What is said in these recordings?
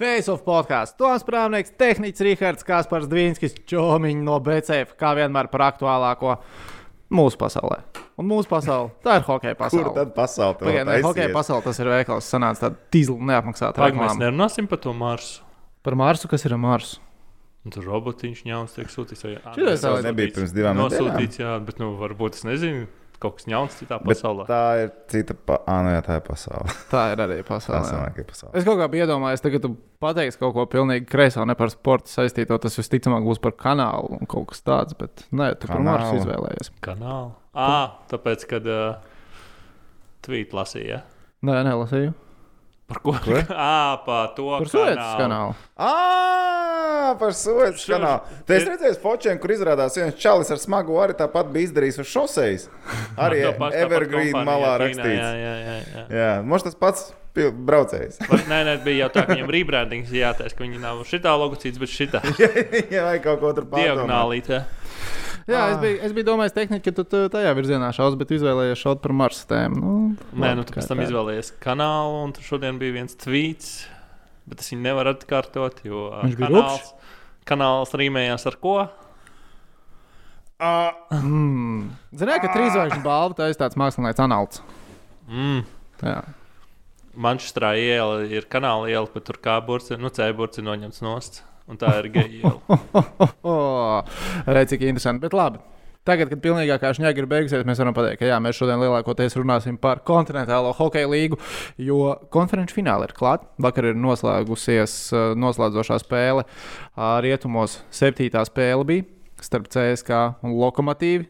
Face of podkāsts. Toms Prāvnieks, tehnicis Rihards Kaspars Dvīnskis, Čomiņš no BCF, kā vienmēr par aktuālāko mūsu pasaulē. Un mūsu pasaule, tā ir hokeja pasaule. Kur tad pasaule? tev Pagaidiet, ne, hokeja pasaule tas ir veikals, sanāca tāda tīzla neapmaksāta Pagaidām, mēs reklāma. nerunāsim par to Marsu. Par Marsu, kas ir Mars? Un tur robotiņš ņauns tiek sūtīts. vai- Ā, Šitais nē, vēl nebija pirms divām Nosūtīts, jā, bet nu, varbūt es nezinu, kaut kas ņauns citā Bet pasaulē. tā ir cita. Pa... Ah, nu jā, tā ir pasaule. Tā ir arī pasaule. jā. ir pasaule. Es kaut kā biju iedomājies, tagad tu pateiksi kaut ko pilnīgi kreiso, ne par sporta saistīto. Tas visticamāk būs par kanālu un kaut kas tāds. Bet nē, tu par Kanālu. Marsu izvēlējies. Kanāla. Ah, tāpēc, kad uh, tvīt lasīja. Nē, nelasīju. Par ko? Ko? ah, par to. Par Suētas kanālu. Ah, par Šur- kanālu. Te es redzēju, fočiem, kur izrādās viens čalis ar smagu arī tāpat bija izdarījis uz šoseis. Arī Evergreen malā rakstīts. Jā, jā, jā. jā. Jā, mums tas pats braucējs. Nē, nē, bija jau tā, ka viņam rebrandings jātaisa, ka viņi nav šitā logocīts, bet šitā Jā, vai kaut ko tur pārdomāt. diagonālītē. Jā, es Ah. biju, es biju domājis, tehniski, ka tu tajā virzienā šaus, bet izvēlējies šaut par Marsa tēmu. Nu, Nē, nu tu pēc tam izvēlējies kanālu, un tur šodien bija viens tvīts, bet es viņu nevaru atkārtot, jo Viņš bija kanāls, kanāls rīmējās ar ko? Ah, Mm. Zināju, ka trīs zvaigžņu balva tā ir tāds mākslinieks analts. Mm. Jā. Manchestrā iela ir kanāla iela, bet tur kā burts, nu, C burts ir noņemts nost. Un tā ir geja iela. Oh, Redz, cik interesanti. Bet labi. Tagad, kad pilnīgākā šņaga ir beigusies, mēs varam pateikt, ka jā, mēs šodien lielākoties runāsim par kontinentālo hokeja līgu, jo konferenču fināli ir klāta. Vakar ir noslēgusies uh, noslēdzošā spēle. Rietumos septītā spēle bija starp CSK un Lokomotīvu.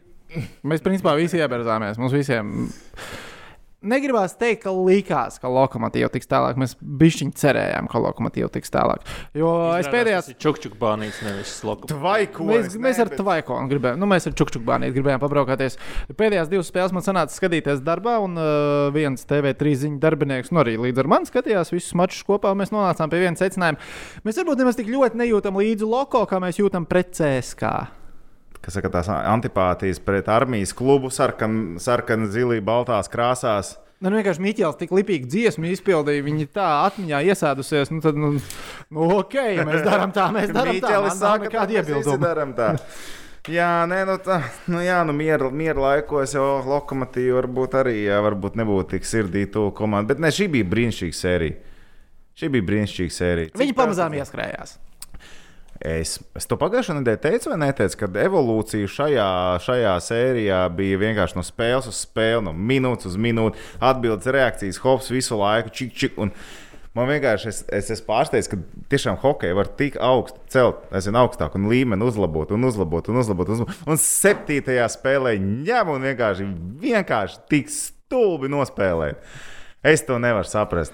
Mēs principā visi ieberzāmies. Mums visiem negribās teikt, ka likās, ka lokomotīva tiks tālāk. Mēs bišķiņi cerējām, ka lokomotīva tiks tālāk. Jo es pēdējās. Čukčuk bānīts, nevis. Tvaikonis, Mēs, mēs nē, ar bet- Tvaikonu gribējām, nu, mēs ar Čukčukbāniju gribējām pabraukāties. Pēdējās divas spēles man sanāca skatīties darbā, un uh, viens TV3 ziņu darbinieks, nu arī līdz ar mani skatījās visus mačus kopā, un mēs nonācām pie viena secinājuma. Mēs varbūt nemaz tik ļoti nejūtam līdzi loko, kā mēs jūtam pret CSK. Kas saka, tās antipātijas pret armijas klubu, sarkan, sarkan zilī, baltās krāsās. Nu, nu, vienkārši Mikls tik lipīgi dziesmu izpildīja. Viņa tā atmiņā iesēdusies. Nu, tad, nu, nu, ok, mēs darām tā, mēs darām tā. Nav saka, visi iebilduma. tā. Jā, nē, nu tā, nu jā, nu miera, miera laikos jau lokomotīva varbūt arī, jā, varbūt nebūtu tik sirdī to komandu, bet ne, šī bija brīnišķīga sērija. Šī bija brīnišķīga sērija. Viņi tā- pamazām ieskrējās. Es, es to pagājušajā nedēļā teicu, vai neteicu, ka evolūcija šajā, šajā sērijā bija vienkārši no spēles uz spēli, no minūtes uz minūti, atbildes reakcijas, hops visu laiku, čik, čik. Un man vienkārši es, es esmu pārsteigts, ka tiešām hokeja var tik augstu celt, es zinu, augstāk un līmeni uzlabot un uzlabot un uzlabot. Un, uzlabot. un septītajā spēlē ņem un vienkārši, vienkārši tik stulbi nospēlēt. Es to nevaru saprast.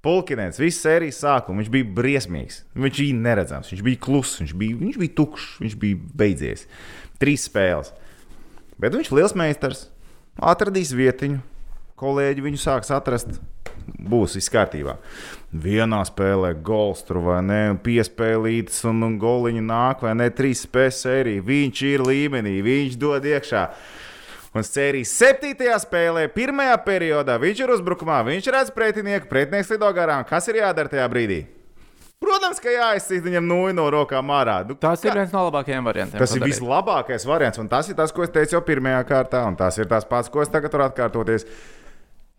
Pulkinēns, visu sērijas sākumu, viņš bija briesmīgs. Viņš bija neredzams, viņš bija kluss, viņš bija, viņš bija tukšs, viņš bija beidzies. Trīs spēles. Bet viņš ir liels meistars, atradīs vietiņu, kolēģi viņu sāks atrast. Būs viss kārtībā. Vienā spēlē gols tur vai ne, piespēlītas un, un goliņi nāk, vai ne, trīs spēles sērija. Viņš ir līmenī, viņš dod iekšā. Un sērijas septītajā spēlē, pirmajā periodā, viņš ir uzbrukumā, viņš redz pretinieku, pretinieks lido garām. Kas ir jādara tajā brīdī? Protams, ka jāizsīt viņam nūju no rokām ārā. Nu, Tas ir kā- viens no labākajiem variantiem. Tas ir darīt. vislabākais variants, un tas ir tas, ko es teicu jau pirmajā kārtā, un tas ir tas pats, ko es tagad varu atkārtoties.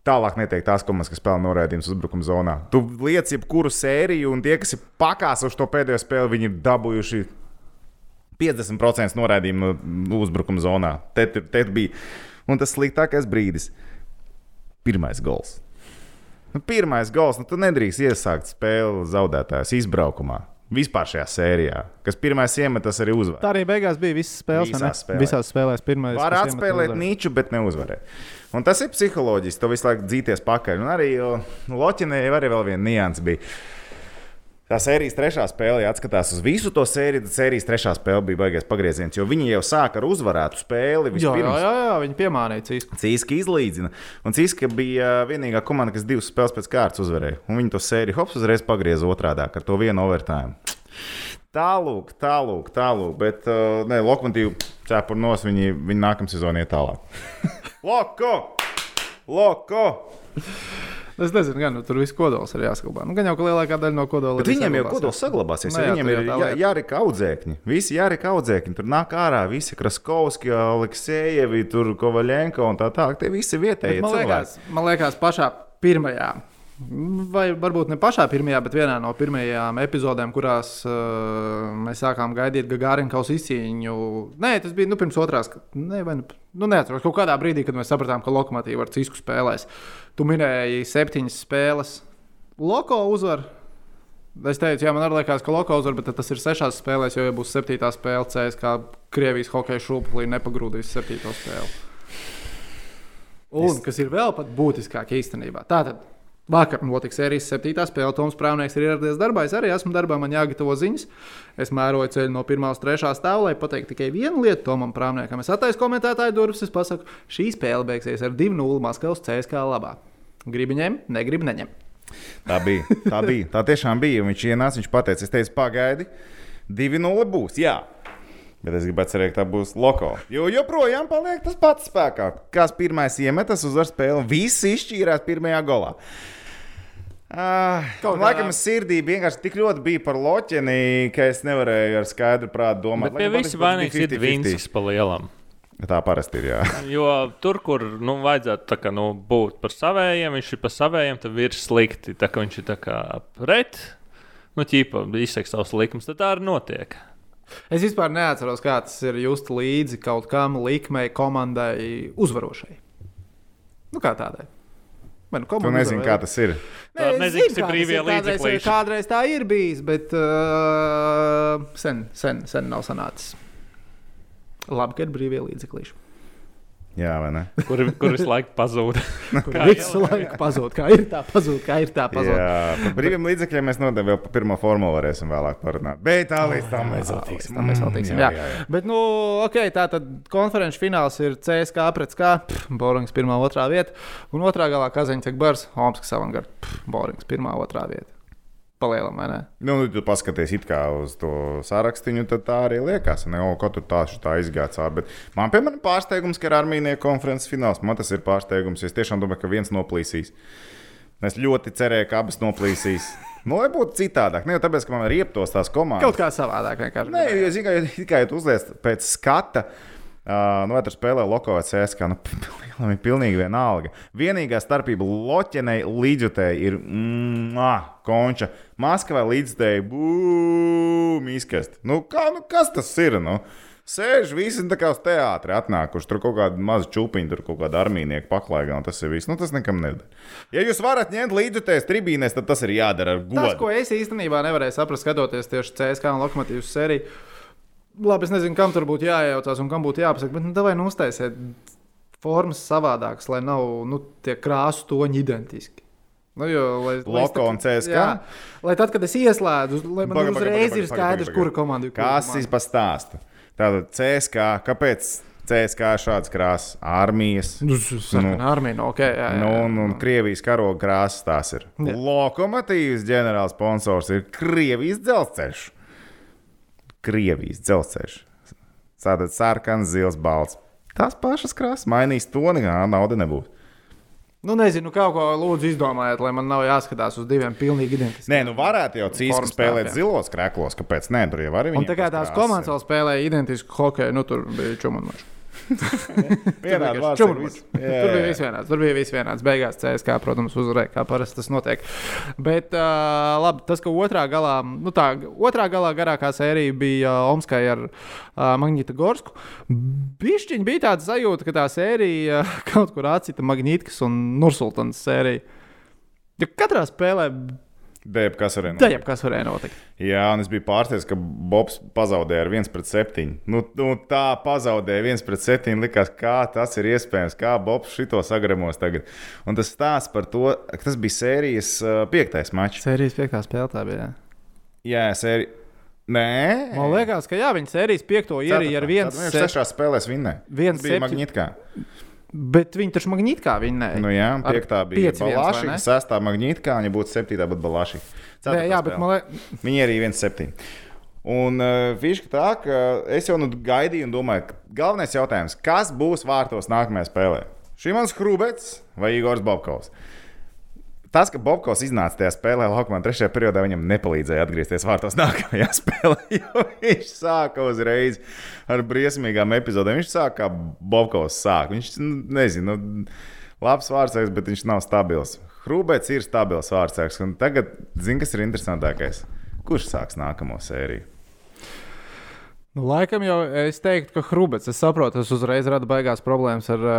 Tālāk neteikt tās komandas, kas spēlē norādījumus uzbrukuma zonā. Tu liec jebkuru sēriju, un tie, kas ir pakāsuši to pēdējo spēli, viņi ir dabūjuši 50% norādījumu no uzbrukuma zonā. Te, te, te bija. Un tas sliktākais brīdis - pirmais gols. Nu, pirmais gols, nu, tu nedrīkst iesākt spēli zaudētājs izbraukumā. Vispār šajā sērijā, kas pirmais iemet, tas arī uzvar. Tā arī beigās bija visas spēles. Visās spēlēs. Visās spēlēs pirmais. Var atspēlēt niču, bet neuzvarēt. Un tas ir psiholoģiski, to visu laiku dzīties pakaļ. Un arī Loķinē jau arī vēl viena nianses bija. Tā sērijas trešā spēle, ja atskatās uz visu to sēriju, tad sērijas trešā spēle bija baigais pagrieziens, jo viņi jau sāka ar uzvarētu spēli. Jā, jā, vispirms. jā, jā, viņi piemānīja cīsku. Cīska izlīdzina. Un Cīska bija vienīgā komanda, kas divas spēles pēc kārtas uzvarēja. Un viņi to sēriju hops uzreiz pagrieza otrādi ar to vienu overtime. Tālāk, tālāk, tālāk. Bet, uh, nē, lokomotīva cepura nos, viņi, viņi nākamā sezonā iet tālāk. Loko! Loko! Es nezinu, gan nu, tur viss kodols ir jāsaglabā. Nu, gan jau ka lielākā daļa no kodola Bet arī viņiem jau kodols jā. saglabāsies. Nu ja jā, viņiem ir jā, lieta. jārika audzēkņi. Visi jārika audzēkņi. Tur nāk ārā visi Kraskovski, Aleksējevi, Kovaļenko un tā tālāk. Tie visi Bet vietējie Man cilvēki. liekas, man liekas, pašā pirmajā. Vai varbūt ne pašā pirmajā, bet vienā no pirmajām epizodēm, kurās uh, mēs sākām gaidīt Gagarinkaus izcīņu. Nē, tas bija nu, pirms otrās. Nē, vai nu, nu neatceros. Kaut kādā brīdī, kad mēs sapratām, ka lokomotīva ar cisku spēlēs. Tu minēji septiņas spēles. Loko uzvar. Es teicu, jā, man arī liekas, ka Loko uzvar, bet tas ir sešās spēlēs, jo, ja būs septītā spēle, CS, kā Krievijas hokeja šūpulī nepagrūdīs septīto spēli. Un kas ir vēl pat būtiskāk īstenībā. Tātad vakar notika sērijas septītā spēle. Toms Prāvnieks ir ieradies darbā. Es arī esmu darbā, man jāgatavo ziņas. Es mēroju ceļu no pirmā uz trešā stāva, lai pateiktu tikai vienu lietu Tomam Prāvniekam. Es attaisu komentētāju durvis, es pasaku, šī spēle beigsies ar 2-0 Maskavas CSK labā. Gribu ņemt, negribu neņemt. Tā bija. Tā bija. Tā tiešām bija. Viņš ienāca, viņš teica, es teicu, pagaidi, 2-0 būs. Jā. Bet es gribētu cerēt, ka tā būs loko. Jo joprojām paliek tas pats spēkā. Kas pirmais iemetas uzvar spēli, visi izšķīrās pirmajā golā. Ah, Kaut kā- laikam, sirdī vienkārši tik ļoti bija par loķeni, ka es nevarēju ar skaidru prātu domāt. Bet pie Lai gan visi vainīgs ir 50-50. Vincis pa lielam. Tā parasti ir. Jā. Jo tur, kur nu, vajadzētu tā kā, nu, būt par savējiem, viņš ir par savējiem, tad ir slikti. Tā kā viņš ir tā kā pret, nu, ķīpa, izsaka savus likumus, tad tā arī notiek. Es vispār neatceros, kā tas ir just līdzi kaut kam likmei, komandai uzvarošai. Nu, kā tādai. Nu Tu nezini, kā tas ir. Tā es nezinu, zinu, kas ir brīvie Kādreiz, līdzeklīši. kādreiz tā ir bijis, bet uh, sen, sen, sen nav sanācis. Labi, ka ir brīvie līdzeklīši. Jā, vai ne? Kur, kur visu laiku pazūd. Kur visu laiku pazūd, kā ir tā pazūd, kā ir tā pazūd. Jā, par brīviem līdzekļiem mēs noteikti vēl par pirmo formulu varēsim vēlāk parunāt. Bet tā līdz tam mēs vēl tiksim. Tam mēs vēl tiksim. Mm, Jā, Bet, nu, ok, tā tad konferenču fināls ir CSK pret SK. Borings pirmā, otrā vieta. Un otrā galā Kazaņcek Bars, Homskas avangards. Borings pirmā, otrā vieta. Palielam, vai ne? Nu, tu paskaties uz to sārakstu, tad tā arī liekas. Ne, o, ko tur tā, tā izgāja cauri. Bet man, piemēram, pārsteigums, ka ir armijas konferences fināls. Man tas ir pārsteigums. Es tiešām domāju, ka viens noplīsīs. Es ļoti cerēju, ka abas noplīsīs. Nu, lai būtu citādāk. Ne jau tāpēc, ka man ir rieptos tās komandas. Kaut kā savādāk vienkārši. Nē, jo ka tikai tu uzliec pēc skata. Uh, nu, vai tur spēlē Lokovacs CSK? Nu, Lielam ir pilnīgi vienalga. Vienīgā starpība Loķenei līdzjutēji ir mm, ah, konča. Maskavā līdzjutēji būm izkast. Nu, kā, nu, kas tas ir? Nu? Sēž visi tā kā uz teātra atnākuši. Tur kaut kāda maza čūpiņa, tur kaut kāda armijnieka paklaigā. un Tas ir viss. Nu, tas nekam neder. Ja jūs varat ņemt līdzjutējas tribīnēs, tad tas ir jādara ar Tas, godu. ko es īstenībā nevarēju saprast, skatoties tieši CSK un Lokomotīvas sēriju. Labi, es nezinu, kam tur būtu jāiejaucās un kam būtu jāpasaka, bet nu, vai nu uztaisiet formas savādākas, lai nav nu, tie krāsu toņi identiski. Nu, jo, lai, Loko un CSKA? Jā, lai tad, kad es ieslēdzu, lai man paga, uzreiz paga, ir paga, skaidrs, kura komanda ir. Kas ir pastāsta? Tātad CSK, kāpēc CSK ir šāds krāsas? Armijas. Nu, sarkanā Nu. armija, nu, ok. Jā, jā, Nu, jā. un, un Krievijas karoga krāsas tās ir. Jā. Lokomotīvas ģenerāls sponsors ir Krievijas dzelzceļš. Krievijas dzelzceļš. Tātad sarkans, zils, balts. Tās pašas krāsas mainīs to, nekā nauda nebūs. Nu, nezinu, kaut ko lūdzu izdomājiet, lai man nav jāskatās uz diviem pilnīgi identiskiem. Nē, nu varētu jau cīņā spēlēt zilos krēklos, kāpēc nē, tur jau arī Un tā kā tās komandas vēl spēlēja identisku hokeju, nu tur bija čumanmačs. Vienādi. Jā, Tur bija viss vienāds. Tur bija viss vienāds. Beigās CSK, protams, uzvarēja, kā parasti tas notiek. Bet uh, labi, tas, ka otrā galā, nu tā, otrā galā garākā sērija bija uh, Omskai ar uh, Magnītu Gorsku. Bišķiņ bija tāda sajūta, ka tā sērija uh, kaut kur atcita Magnītkas un Nursultānas sēriju. Ja katrā spēlē Dēļ, kas arī tā jau kas varēja notikt. Jā, un es biju pārsteigts, ka Bobs pazaudēja ar 1 pret 7. Nu, nu, tā pazaudēja 1 pret 7. Likās, kā tas ir iespējams, kā Bobs šito sagramos tagad. Un tas stāsts par to, ka tas bija sērijas uh, piektais mačs. Sērijas piektā spēlē tā bija. Jā, sērija. Nē, Man liekas, ka jā, viņa sērijas piekto ierīja ar viens Viņš sešās spēlēs vinnēja. viens Tas bija septiņ- Magnītkā. Bet viņi taču magnītkā vinnēja. Nu, jā, piektā bija 5-1, vai Balāša, sestā Magnītkā, ja būtu septītā, būtu Balāša. Nē, jā, bet man liekas, Viņi arī 1,7. Un uh, fiziski tā, ka es jau nu gaidīju un domāju, ka galvenais jautājums, kas būs vārtos nākamajā spēlē? Šimans Hrubets vai Igors Babkovs? Tas, ka Bobkovs iznāca tajā spēlē, laukumā trešajā periodā, viņam nepalīdzēja atgriezties vārtos nākamajā spēlē. Jo viņš sāka uzreiz ar briesmīgām epizodēm. Viņš sāka kā Bobkovs sāk. Viņš nu, nezina, nu, labs vārdsargs, bet viņš nav stabils. Hrubets ir stabils vārdsargs. Un tagad, zini, kas ir interesantākais? Kurš sāks nākamo sēriju? Nu, laikam jau es teiktu, ka Hrubets, es saprotu, tas uzreiz rada baigās problēmas ar uh,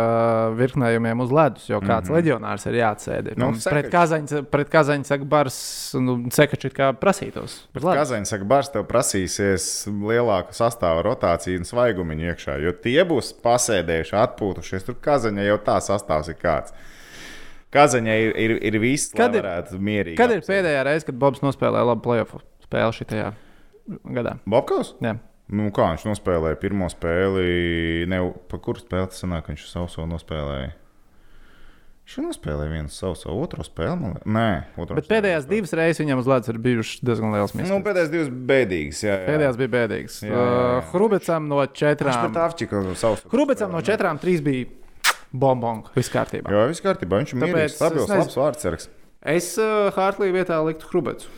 virknējumiem uz ledus, jo kāds mm -hmm. leģionārs ir jāatsēdi. Nu, Un pret Kazaņu, pret Kazaņu saka, Bars, nu, Sekačs kā prasītos. Labi. Kazaņš saka, Bārs, tev prasīsies lielāku sastāvu rotāciju un svaigumu iekšā, jo tie būs pasēdējuši, atpūtušies. Tur Kazaņa jau tā sastāvs ir kāds. Kazaņai ir, ir, ir viss, ir- varētu mierīgi. Kad ir apsēst. pēdējā reize, kad Bobs nospēlēja labu playoff spēli šajā gadā? Bobkovs? Jā. Nu, kā viņš nospēlēja pirmo spēli? Ne, pa kuru spēli tas sanāk, viņš savu savu nospēlēja? Viņš jau nospēlēja vienu savu, savu otru spēli. man. Nē, otru Bet pēdējās divas reizes viņam uz ledus ir bijušas diezgan liels Nu, misijas. pēdējās divas bēdīgas. Jā, jā. Pēdējās bija bēdīgas. Jā, jā, jā. Uh, Hrubecam no Viņš četrām. pat Avčiku savu. Hrubecam no četrām trīs bija bombonga. Viss kārtībā. Jā, viss kārtībā. Viņš ir mierīgs, stabils, nezinu. labs vārdsargs. Es uh, Hartlī vietā liktu Hrubecu.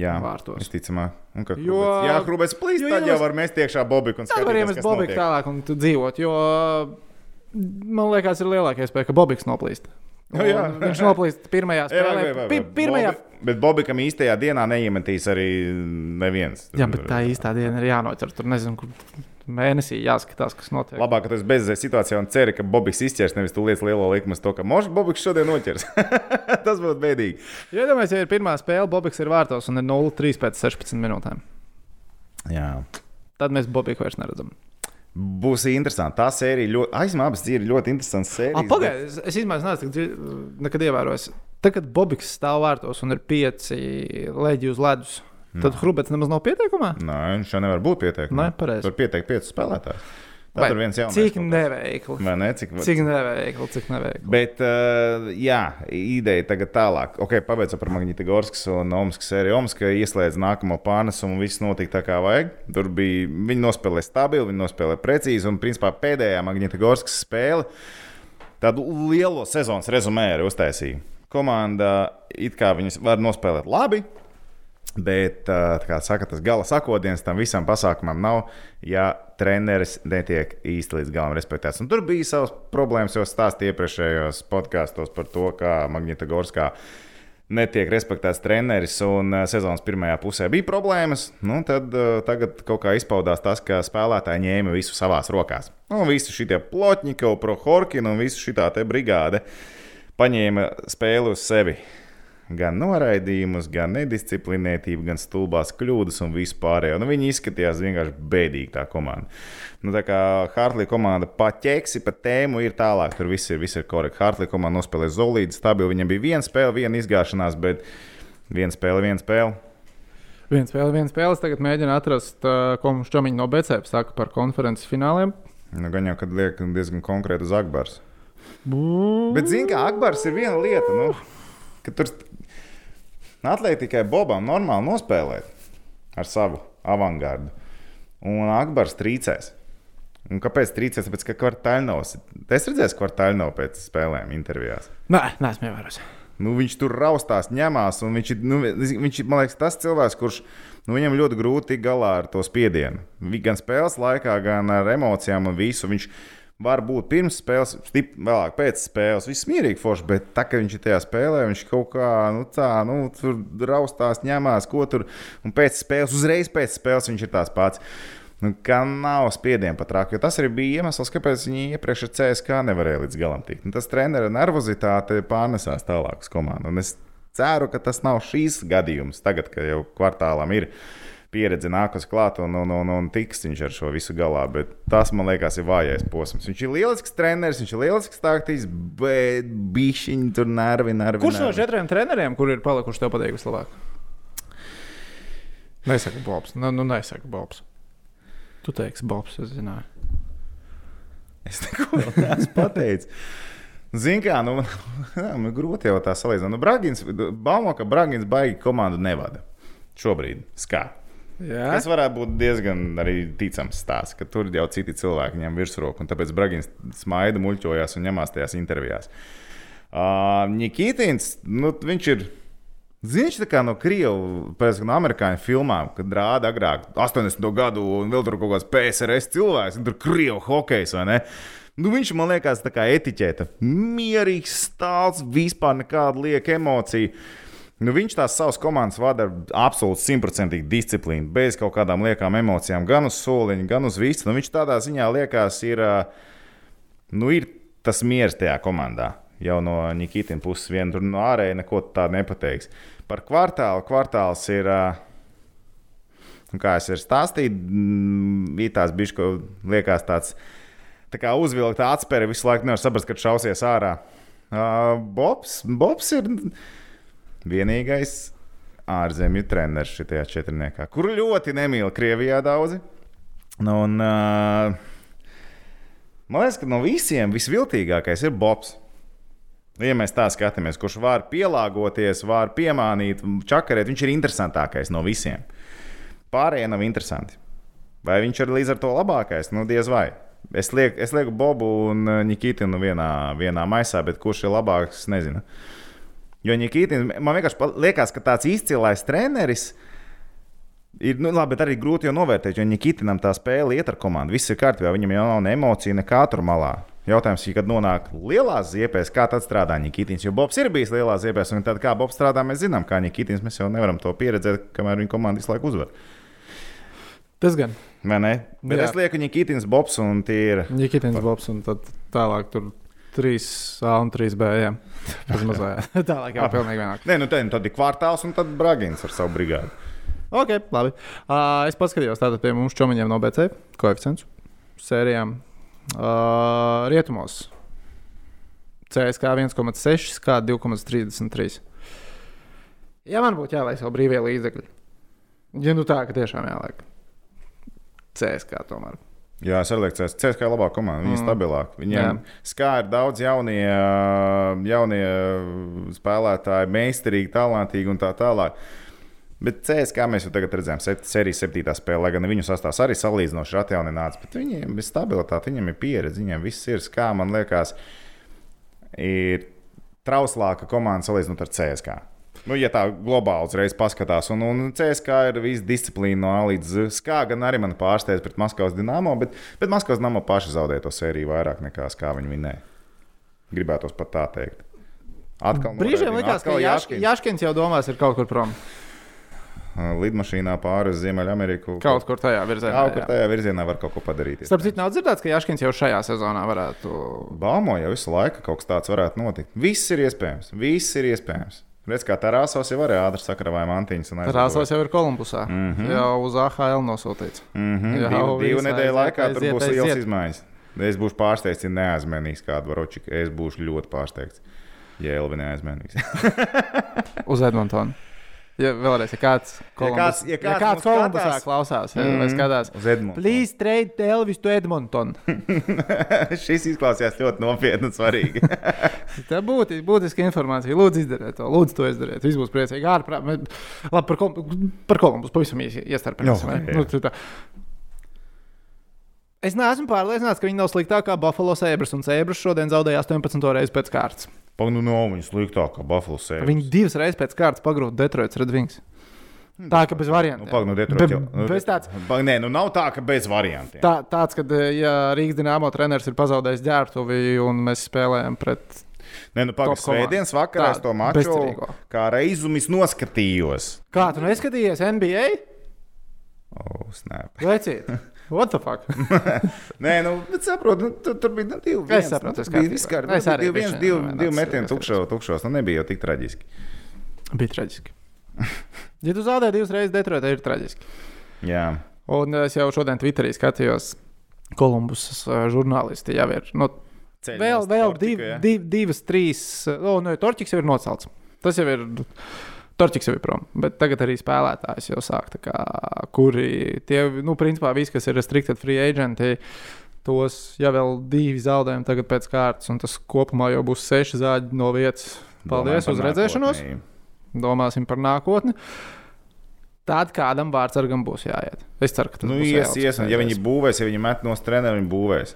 Jā, Vārtos. visticamāk. Ka Jo- Jā, Hrubets plīst, jo tad jau var mest iekšā Bobiku un Tad var skatīties, iemest Bobiku tālāk un tu dzīvot, jo man liekas, ir lielākā iespēja, ka Bobiks noplīst. Nu, jā. Viņš noplīst pirmajā Jā, spēlē. vai, vai, Pi- Pirmajā. Bobi, bet Bobikam īstajā dienā neiemetīs arī neviens. Jā, bet tā īstā diena ir jānoķer. Tur nezinu, kur mēnesī jāskatās, kas notiek. Labāk, ka tu esi bezizējas situācijā un ceri, ka Bobiks izķers, nevis tu liec lielo likumu uz to, ka Mošs Bobiks šodien noķers. Tas būtu bēdīgi. Jo, iedomājieties, ja ir pirmā spēle, Bobiks ir vārtos un ir 0-3 pēc 16 minūtēm. Jā. Tad mēs Bobiku vairs neredzam. Būs interesanti. Tā sērija ļoti, aizmā, abas ir ļoti interesants Ah, sērijas. Pagaidiet, es, es īstenībā neesmu nekad ievērojis. Tad, kad Bobiks stāv vārtos un ir pieci leģi uz ledus, tad Hrubets nemaz nav pieteikumā. Nē, viņš jau nevar būt pieteikts. Nē, pareizi. Tur pieteikt piecus spēlētājus. Vai tur viens jaunais. Cik neveikli. Vai ne? Cik, Cik neveikli, cik neveikli. Bet, uh, jā, ideja tagad tālāk. Ok, pabeidzot par Magnitogorskas un Omaskas sēriju. Omaska ieslēdz nākamo pārnesumu, un viss notika tā kā vajag. Tur bija, viņi nospēlēja stabili, viņi nospēlēja precīzi, un principā pēdējā Magnitogorskas spēle tādu lielo sezonas rezumēru uztaisīja. Komanda it kā viņas var nospēlēt labi, Bet, tā kā saka, tas gala sakodiens tam visam pasākumam nav, ja treneris netiek īsti līdz galam respektēts. Un tur bija savas problēmas, jau stāstīju iepriekšējos podkāstos par to, kā Magnitogorskā netiek respektēts treneris, un sezonas pirmajā pusē bija problēmas. Nu, tad ā, tagad kaut kā izpaudās tas, ka spēlētāji ņēma visu savās rokās. Nu, visi šie plotņiki, prohorkini un visa šī brigāde paņēma spēli uz sevi gan noraidījumus, gan nedisciplinētību, gan stulbās kļūdas un vispārējo. Nu, viņi izskatījās vienkārši bēdīgi tā komanda. Nu, tā kā Hartley komanda pat ķeksi, pat tēmu ir tālāk, tur viss ir, viss ir korekti. Hartley komanda nospēlē solīdi, stabili. Viņam bija viena spēle, viena izgāšanās, bet viena spēle, viena spēle. Viens spēle, viens spēle. Tagad mēģinu atrast, uh, ko mums čomiņi no BCF saka par konferences fināliem. Nu, gan jau, kad liek diezgan konkrēti uz Akbars. Bet, zini, kā Akbars ir viena lieta, nu, tur atliek tikai Bobam normāli nospēlēt ar savu avangardu. Un Akbars trīcēs. Un kāpēc trīcēs? Tāpēc, ka Kvartāļnovs, es redzēju Kvartāļnovu pēc spēlēm intervijās. Nē, neesmu ievērojis. Nu, viņš tur raustās, ņemās, un viņš ir, nu, viņš ir man liekas, tas cilvēks, kurš nu, viņam ļoti grūti tikt galā ar to spiedienu. Gan spēles laikā, gan ar emocijām un visu. Viņš var būt pirms spēles, stip, vēlāk pēc spēles, viss mierīgi forši, bet tā, ka viņš ir tajā spēlē, viņš kaut kā nu, tā, nu, tur raustās, ņemās, ko tur, un pēc spēles, uzreiz pēc spēles viņš ir tās pats. Nu, kā nav spiediena pat rāk, jo tas arī bija iemesls, kāpēc viņi iepriekš ar CSK nevarēja līdz galam tikt. Nu, tas treneru nervozitāte pārnesās tālāk uz komandu. Un es ceru, ka tas nav šīs gadījums, tagad, kad jau kvartālam ir pieredze nākus klāt un, un, un, un tiks viņš ar šo visu galā. Bet tas, man liekas, ir vājais posms. Viņš ir lielisks treneris, viņš ir lielisks taktiķis, bet bišķiņi tur nervi, nervi. Kurš no nervi. četriem treneriem, kur ir palikuši tev patīk vislabāk? Nesaka Bobs. Nu, nu nesaka Bobs. Tu teiksi Bobs, es zināju. Es neko neesmu pateicis. Ziniet, kā, nu, ir grūti jau tā salīdzināt. Nu, Bragins, Baumo, ka Bragins baigi komandu nevada. Šobrīd, skā. Jā, Tas varētu būt diezgan arī ticams stāsts, ka tur jau citi cilvēki ņem virsroku, un tāpēc Bragins smaida, muļķojās un ņemās tajās intervijās. Uh, Nikitins, nu, viņš ir. Zini, viņš tā kā no krievu, pēc no amerikāņu filmām, kad rāda agrāk, 80. gadu, un vēl tur kaut kāds PSRS cilvēks, un tur krievu hokejs, vai ne? Nu, viņš man liekas, tā kā etiķēta. Mierīgs, stāsts, vispār nekāda lieka emocija. Nu, viņš tās savas komandas vada ar absolūti simtprocentīgu disciplīnu, bez kaut kādām liekām emocijām, gan uz soliņa, gan uz visu. Nu, viņš tādā ziņā liekas, ir, nu, ir tas miers tajā komandā. Jau no Nikitina puses, viena tur no ārēja neko tādu nepateiks. Par kvartālu. Kvartāls ir, nu, kā es jau stāstīju, bija tās bišķi, ko liekas tāds tā kā uzvilkta atspēra, visu laiku nevar saprast, kad šausies ārā. Uh, Bobs, Bobs ir vienīgais ārzemju treneris šajā četrniekā, kuru ļoti nemīl Krievijā daudzi. Nu, un, uh, man liekas, ka no visiem visviltīgākais ir Bobs. Ja mēs tā skatāmies, kurš var pielāgoties, var piemānīt, čakarēt, viņš ir interesantākais no visiem. Pārējie nav interesanti. Vai viņš ir līdz ar to labākais? Nu, diez vai. Es lieku, es lieku Bobu un Nikitinu vienā, vienā maisā, bet kurš ir labāks, nezinu. Jo Nikitins, man vienkārši liekas, ka tāds izcilais treneris ir, nu, labi, bet arī grūti jau novērtēt, jo Nikitinam tā spēle iet ar komandu. Viss ir kārtībā, viņam jau nav ne emociju, nekā tur malā. Jautājums ir, kad nonāk lielās ziepēs, kā tad strādā Nikitins. Jo Bobs ir bijis lielās ziepēs, un tad kā Bobs strādā, mēs zinām, kā Nikitins. Mēs jau nevaram to pieredzēt, kamēr viņa komanda visu laiku uzvar. Tas gan. Vai ne? Bet. Jā. es lieku Nikitins, Bobs un tie ir. Nikitins Bobs un tad tālāk tur 3A un 3B. Jā, tas mazliet. tālāk jau pilnīgi vienāk. Nē, nu tad, tad ir kvartāls un tad Bragins ar savu brigādi. Ok, labi. Uh, es paskatījos tātad pie mums čomiņiem no BC koeficients sērijām. Uh, rietumos CSK 1,6, kā 2,33. Ja man būtu jāliek savu brīvie līdzekļi, ja nu tā, ka tiešām jāliek CSK tomēr. Jā, es ka CSK ir labāka komanda. Viņi ir Mm. stabilāki. Viņiem Jā. skā ir daudz jaunie, jaunie spēlētāji, meistarīgi, talantīgi un tā tālāk. Bet CSK mēs jau tagad redzējām, set, sērijas septītā spēlē, lai gan viņu sastāvs arī salīdzinoši ir atjaunināts. Bet viņiem ir stabilitāte, viņiem ir pieredze, viņiem viss ir skā, man liekas, ir trauslāka komanda salīdzinot ar CSK. Nu, ja tā globāli uzreiz paskatās, un, un CSK ir visa disciplīna no A līdz Z. Skā gan arī man pārsteidz pret Maskavas dīnāmo, bet, bet Maskavas dīnāmo paši zaudēja to sēriju vairāk nekā kā viņi vinēja. Gribētos pat tā teikt. Atkal Brīžiem likās, ka Jaškins. Jaškins jau domās, ir kaut kur prom. lidmašīnā pāri uz Ziemeļameriku. Kaut kur tajā virzienā. Kaut kur jā. tajā virzienā var kaut ko padarīt. Starp citu, nav dzirdēts, ka Jaškins jau šajā sezonā varētu. Baumo jau visu laiku kaut kas tāds varētu notikt. Viss ir iespējams. Viss ir iespējams. Redz, kā Tarāsos jau varēja ātri sakarāvāt mantiņas. Rāsos jau ir Kolumbusā. Mm. -hmm. Jau uz AHL nosūtīts. Mm -hmm. Jā, divu, divu nedēļu aiziet, laikā tur aiziet, būs aiziet. liels izmaiņas. Es būšu pārsteigts, ja neaizmanīs kādu varočiku. Es būšu ļoti pārsteigts. Ja Elvi neaizmanīs. Uz Edmontonu. Ja vēlreiz, ja kāds Kolumbus, kāds- ja kāds kāds mums Kolumbusā skatās- klausās, ja, vai skatās, Uz Edmunds. please trade Elvis to Edmontonu. Šis izklausījās ļoti nopietni un svarīgi. Tā būtu būtiska informācija. Lūdzu, izdariet to. Lūdzu, to izdariet. Viss būs priecīgi. Ārprāt, mēs- labi, par, Kol par Kolumbus pavisam īsi iestarpēsim. Nu. Es neesmu pārliecināts, ka viņi nav sliktāki kā Buffalo Sabres. Un Sabres šodien zaudēja 18 reizes pēc kārtas. Pagaidām, no viņas sliktāk, kā Buffalo sēž. Viņi divas reizes pēc kārtas pagrūda Detroits Red Wings. Tā kā bez variantiem. Nu, no Be, Detroit. jau- nu, bez tāds, Pag- Nē, nu nav tā, ka bez variantiem. tā, tāds, ka ja Rīgas dīnāmo treneris ir pazaudējis ģērbtuvi un mēs spēlējam pret Nē, nu komandu. svētdienas vakarā es to maču kā reizumis noskatījos. Kā tu neskatījies NBA? Oh, snap. Vecīt! What the fuck? Nē, nu, bet saprotu, nu, tur, tur bija nu, divi. Es saprotu, es bija kārtībā. viss kārtībā. Es arī Divi, viens, divi, vienāds divi metieni cilvēks. tukšos. Nu, nebija jau tik traģiski. Bija traģiski. Ja tu zaudē divas reizes Detroitā, ir traģiski. Jā. Un es jau šodien Twitterī skatījos, Kolumbus žurnālisti jau ir. Nu, Ceļ vēl vēl Tortika, div, div, divas, trīs. O, nu, Torčiks jau ir nocelts. Tas jau ir. Torčiks jau ir prom, bet tagad arī spēlētājs jau sāk, kā, kuri tie, nu, principā visi, kas ir restricted free agenti, tos jau vēl divi zaudējumi tagad pēc kārtas, un tas kopumā jau būs seši zāģi no vietas. Paldies, Domājam uz redzēšanos! domāsim par nākotni. Tad kādam vārdsargam būs jāiet. Es ceru, ka tas Nu, būs ies, ies, ja viņi būvēs, ja viņi met no treneriem, viņi būvēs.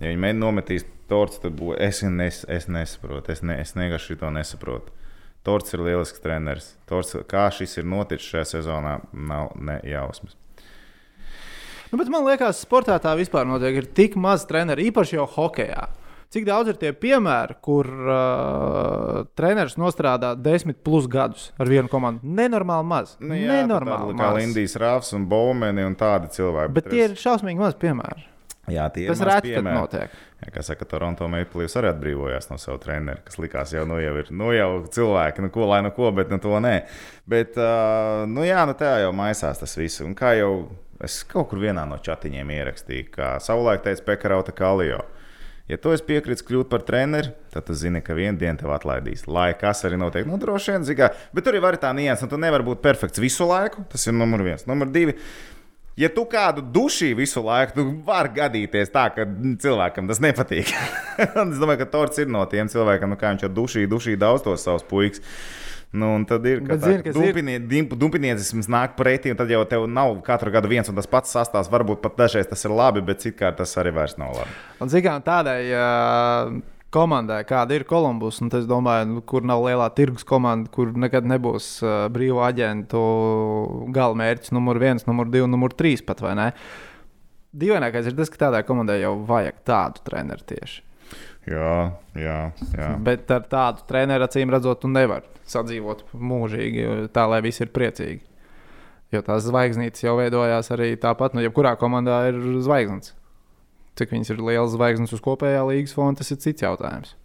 Ja viņi mēģina nometīs torts, tad būs. Es, nes, es nesaprotu, es, ne, es vienkārši to nesaprotu. Torts ir lielisks treneris. Torts, kā šis ir noticis šajā sezonā, nav ne jausmas. Nu, bet man liekas, sportā tā vispār notiek. Ir tik maz treneru, īpaši jau hokeja. Cik daudz ir tie piemēri, kur uh, treneris nostrādā desmit plus gadus ar vienu komandu? Nenormāli maz. Nu, jā, Nenormāli tā, kā maz. Lindijs Rāfs un Baumeni un tādi cilvēki. Bet tie ir šausmīgi maz piemēri. Jā, tie Tas ir reti, kad notiek. Jā, kā saka, Toronto Maple Leafs arī atbrīvojās no sava treneru, kas likās jau, nu, jau ir nu, jau cilvēki, nu, ko lai nu ko, bet nu, to nē. Bet, uh, nu, jā, nu, tā jau maisās tas viss. Un kā jau es kaut kur vienā no chatiņiem ierakstīju, kā savulaik teica Pekarauta Kalio. Ja tu esi piekritis kļūt par treneri, tad tu zini, ka vienā dienā tev atlaidīs. Lai kas arī notiek, nu, droši vien, zigā. Bet tur ir tā nianses, un tu nevari būt perfekts visu laiku. Tas ir numur viens. Numur divi. Ja tu kādu dušī visu laiku, tad var gadīties tā, ka cilvēkam tas nepatīk. Es domāju, ka Torts ir no tiem cilvēkiem, nu, kā viņš ar dušī, dušī daudz tos savus puikas. Nu, un tad ir dumpiniecisms nāk pretī, un tad jau tev nav katru gadu viens un tas pats sastāvs. Varbūt pat dažreiz tas ir labi, bet citkārt tas arī vairs nav labi. Un tā tādai uh, komandai, kāda ir Kolumbus, un es domāju, nu, kur nav lielā tirgus komanda, kur nekad nebūs uh, brīvu aģentu galamērķis, numur viens, numur divi, numur trīs pat vai ne. Dīvainākais ir tas, ka tādai komandai jau vajag tādu treneru tieši. Jā, jā, jā. Bet ar tādu treneru acīm redzot, tu nevari sadzīvot mūžīgi, tā lai visi ir priecīgi. Jo tās zvaigznītes jau veidojās arī tāpat, nu, jebkurā komandā ir zvaigznes. Cik viņas ir lielas zvaigznes uz kopējā līgas fona, tas ir cits jautājums.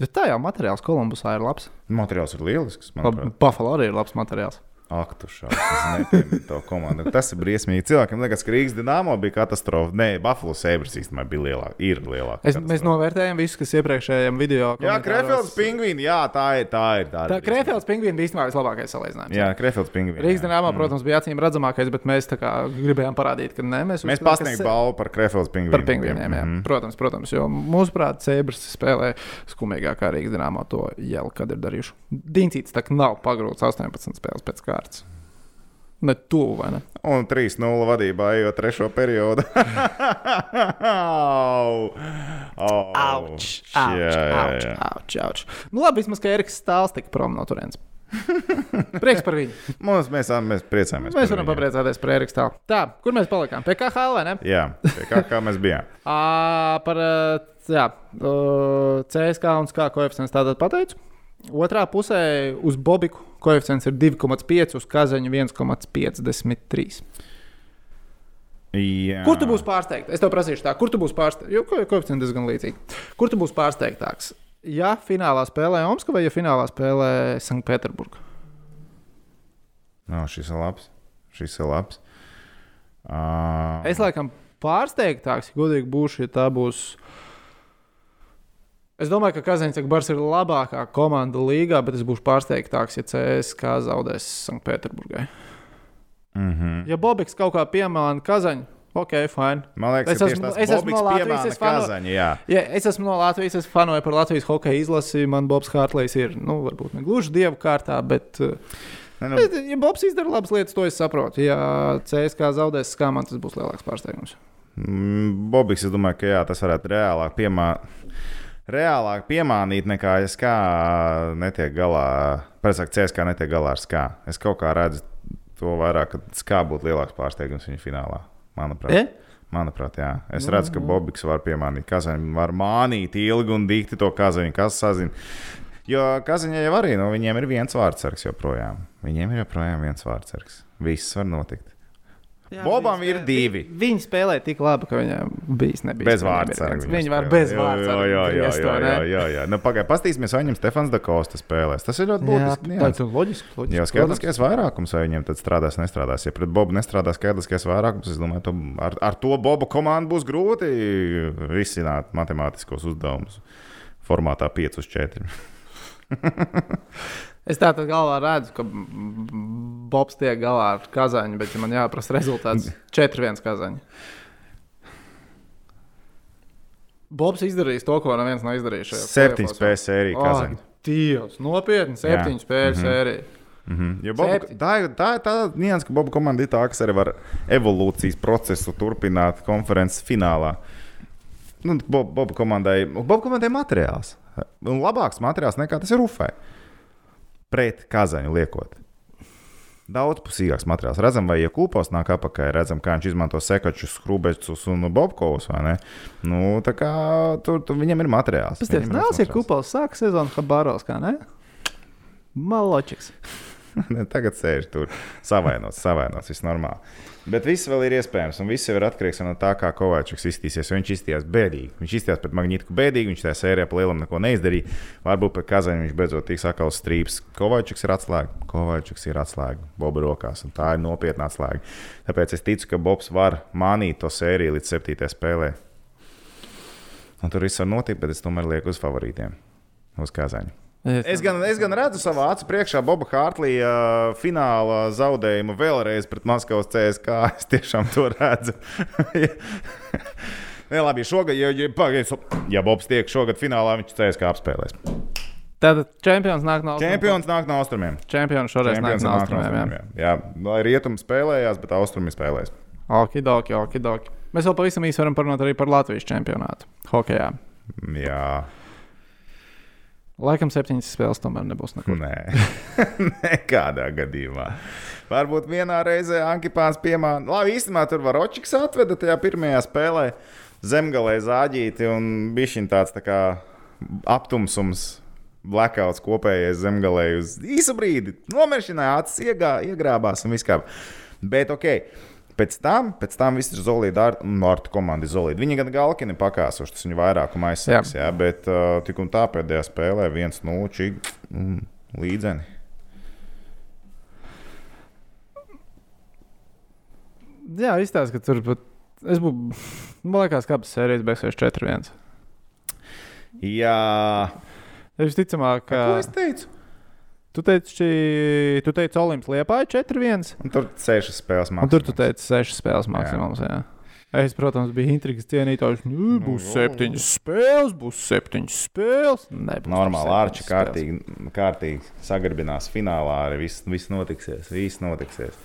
Bet tā jau materiāls Kolumbusā ir labs. Materiāls ir lielisks. Buffalo arī ir labs materiāls. Ak, tu šādi. To komandu. Tas ir briesmīgi. Cilvēkiem liekas, ka Rīgas dīnāmo bija katastrofa. Nē, Buffalo Sabres īstenībā bija lielāka. Ir lielāka. Es, mēs novērtējam visus, kas iepriekšējiem video. Jā, Krefelds pingvīni. Jā, tā ir. Tā ir. Tā Tā Krefelds pingvīns bija īstenībā vislabākais salīdzinājums. Jā, Krefelds pingvīni. Rīgas jā. dīnāmā, protams, bija acīm redzamākais, bet mēs kā gribējām parādīt, ka ne, mēs Mēs pasniegsim se- balvu par Krefelds pingvīnu. Par pingvīniem, jā. Mhm. Protams, protams, jo mūsuprāt, Cēbras spēlē skumīgākā Rīgas dīnāmā to jau kad ir darījuši. Dīncīts tā kā nav pagrūts 18 spēles pēc kārtas. Ne tuvu, vai ne? Un 3-0 vadībā ejot trešo periodu. Au! Au! Auč, auč, auč, auč. Nu, labi, vismaz, ka Eriks Stāls tika prom no turienes. Prieks par viņu. Mums, mēs, mēs priecājamies. Mēs varam viņu. papriecāties par Eriku Stālu. Tā, kur mēs palikām? Pie KHL, vai ne? Jā, pie kā, kā mēs bijām. Ā, par jā, CSK un SK koeficients tātad pateicu. Otrā pusē uz Bobiku koeficients ir 2,5, uz Kazaņu 1,53. Jā. Kur tu būsi pārsteigts? Es tev prasīšu, tā, kur tu būsi pārsteigts? Jo ko- koeficients diezgan līdzīgi. Kur tu būsi pārsteigtāks? Ja finālā spēlē Omska vai ja finālā spēlē Sanktpēterburgā? No, šis ir labs. Šis ir labs. Uh, Es laikam pārsteigtāks, ja godīgi būšu, ja tā būs. Es domāju, ka Kazaņcak Bars ir labākā komanda līgā, bet es būšu pārsteigtāks, ja CSK zaudēs Sanktpēterburgai. mm -hmm. Ja Bobiks kaut kā piemāna Kazaņu, ok, fine. Man liekas, Es esmu- es esmu no Latvijas, es fanu- Kazaņu. Jā. Ja es esmu no Latvijas, es fanoju par Latvijas hokeja izlasi. Man Bobs Hārtlējs ir, nu, varbūt ne gluži dievu kārtā, bet, uh, Ne, nu, bet, ja Bobs izdara labas lietas, to es saprotu. Ja CSK zaudēs skā, man tas būs lielāks pārsteigums. Mm, Bobiks, es domāju, ka jā, tas varētu reālāk, piemā... reālāk piemānīt nekā es kā netiek galā. Precīzāk, CSK netiek galā ar skā. Es kaut kā redzu to vairāk, ka skā būtu lielāks pārsteigums viņa finālā. Manuprāt. E? Manuprāt, jā. Es Nu, redzu, ka nu. Bobiks var piemānīt. Kazaņu var mānīt ilgi un dikti to kazaņu, kas sazina. Jo kazaņai jau arī, nu, viņiem ir viens vārdsargs joprojām. Viņiem ir joprojām viens vārdsargs. Viss var notikt. Jā, Bobam viņi ir divi. vi- Viņi spēlē tik labi, ka viņam bijis nebija. Bez Viņam vārdsarga. viens. Viņi var bez Jā, vārdsarga. Jā, jā, jā. jā, jā, jā, jā. Nu, Pagaidiet, paskatīsimies, vai viņam Stefans Dakosta spēlēs. Tas ir ļoti Jā, būtiski. tā nianses. ir loģiski. loģiski Jā, skaitliskais vairākums, vai viņiem tad strādās, nestrādās. Ja pret Bobu nestrādās skaitliskais vairākums, es domāju, to, ar, ar to Bobu komandu būs grūti risināt matemātiskos uzdevumus formātā 5 uz 4. Es tā tad galvā redzu, ka mm, Bobs tiek galā ar Kazaņu, bet ja man jāprasa rezultāts 4-1 Kazaņa. Bobs izdarīs to, ko neviens nav izdarījis. Septiņas spēles sērija Ak, Kazaņa. Dievs, nopietni, septiņu spēļu Mhm. sērija. Mhm. Jo Bobu, Septiņi. tā, ir- tā ir tā nianses, ka Bobu komanda ir tā, kas arī var evolūcijas procesu turpināt konferences finālā. nu, Bob, Boba komandai, Boba komandai materiāls. Un labāks materiāls nekā tas ir Rufai. Pret Kazaņu liekot. Daudzpusīgāks materiāls. Redzam, vai ja kūpos nāk apakā, redzam, kā viņš izmanto sekačus, skrūbečus un bobkovus. Nu, tā kā tur, tur viņam ir materiāls. Tas ir nav, ja kupals sāk sezonu Habarovs, kā ne? Maločiks. Tagad sēž tur savainots, savainots, viss normāli. Bet viss vēl ir iespējams, un viss ir atkarīgs no tā, kā Kovačs iztīsies. jo Viņš izties bēdīgi. Viņš izties pret Magnītu bēdīgi, viņš tajā sērijā pa lielam neko neizdarīja. Varbūt pēc Kazaņa viņš beidzot tiks atkal strīps. Kovačs ir atslēga, Kovačs ir atslēga Boba rokās, un tā ir nopietna atslēga. Tāpēc es ticu, ka Bobs var mānīt to sēriju līdz septītajai spēlē. Un tur viss var notikt, bet es tomēr lieku uz favorītiem, uz Kazaņu. Es gan, es gan redzu savā acu priekšā Boba Hārtlija uh, fināla zaudējumu vēlreiz pret Maskavas CSK. Es tiešām to redzu. Nē, labi, šogad, ja, ja, pagaid, ja Bobs tiek šogad finālā, viņš CSK apspēlēs. Tātad čempions nāk no austrumiem. Čempions nāk no austrumiem. Čempions šoreiz nāk Čempions no nāk no austrumiem. jā. austrumiem. Jā, jā lai rietumi spēlējās, bet austrumi spēlēs. Okidoki, okidoki. Mēs vēl pavisam īsi varam parunāt arī par Latvijas čempionātu. Hokejā. Jā, Laikam septiņas spēles tomēr nebūs nekur. nē, nekādā gadījumā. Varbūt vienā reizē Ankipāns piemāna. Labi, īstenībā tur var Očiks atveda tajā pirmajā spēlē zemgalē zāģīti un bija šī tāds tā kā aptumsums. Blackouts kopējais zemgalē uz īsu brīdi. Nomiršināja, acis iegā, iegrābās un viss kā. Bet, ok, pēc tam, pēc tam viss ir Zolīda ar Marta komanda. Zolīda. Viņi gan galkini pakāsuši, tas viņu vairākuma aizsargs, jā. jā, bet uh, tik un tā pēdējā spēlē viens nūčīgi mm, līdzeni. Jā, izstāsta, ka tur pat. Es būtu. Man liekas, ka abas sērijas beigsies 4-1. Jā, Visticamāk, ka. ko es teicu? Tu teici, tu teici Olimps Liepāja 4-1. Un tur sešas spēles Un tur tu maksimums. teici 6 spēles maksimums. Jā. Es, protams, biju intrigas cienītājs. Nu, būs Nu, septiņas spēles, būs septiņas spēles. Nebūs Normāli, Arčī kārtīgi, kārtīgi sagarbinās finālā. Arī viss, viss notiksies. Viss notiksies.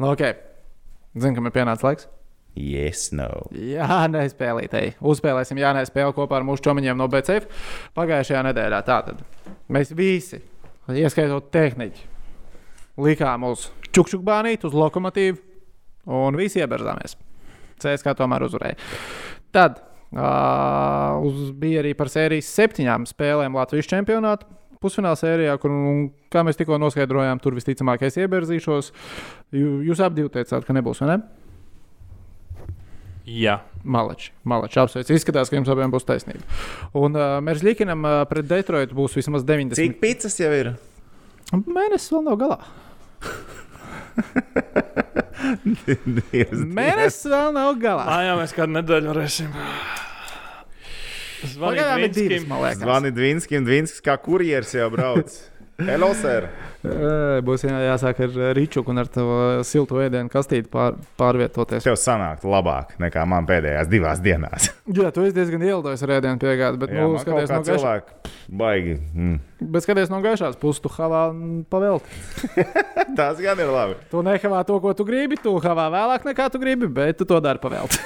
Nu, ok. Zinu, kam ir pienācis laiks. Yes, no. Jā, nespēlītēji. Uzspēlēsim Jānē spēli kopā ar mūsu čomiņiem no BCF pagājušajā nedēļā. Tātad mēs visi, ieskaitot tehniķi, likām uz čukčukbānīti, uz lokomotīvu un visi ieberzāmies. CSK tomēr uzvarēja. Tad uh, uz, bija arī par sērijas septiņām spēlēm Latvijas čempionātā. Pusfināla sērijā, kur, un, kā mēs tikko noskaidrojām, tur visticamāk es ieberzīšos. Jū- Jūs abi teicāt, ka nebūs, vai ne? Jā, Malači, malači apsveic. Izskatās, ka jums abiem būs taisnība. Un uh, mēs Likinam uh, pret Detroitu būs vismaz 90. Cik picas jau ir? Mēnesis vēl nav galā. Mēnesis vēl nav galā. ah, jā mēs kādu nedēļu varēsim. Zvanīt Dvinskim, Dvinskis kā kurjeris jau brauc. Hello, sir! Būs jā, jāsāk ar Rīčuku un ar to siltu ēdienu kastīti pār, pārvietoties. Tev sanāk labāk nekā man pēdējās divās dienās. Jā, tu esi diezgan ielidojis ar ēdienu piegādi, bet, Jā, nu, skaties no, gaišā, cilvēki pff, baigi. Mm. bet skaties no gaišās puses, tu havā pavelti. Tas gan ir labi. Tu nehavā to, ko tu gribi, tu havā vēlāk nekā tu gribi, bet tu to dari pavelti.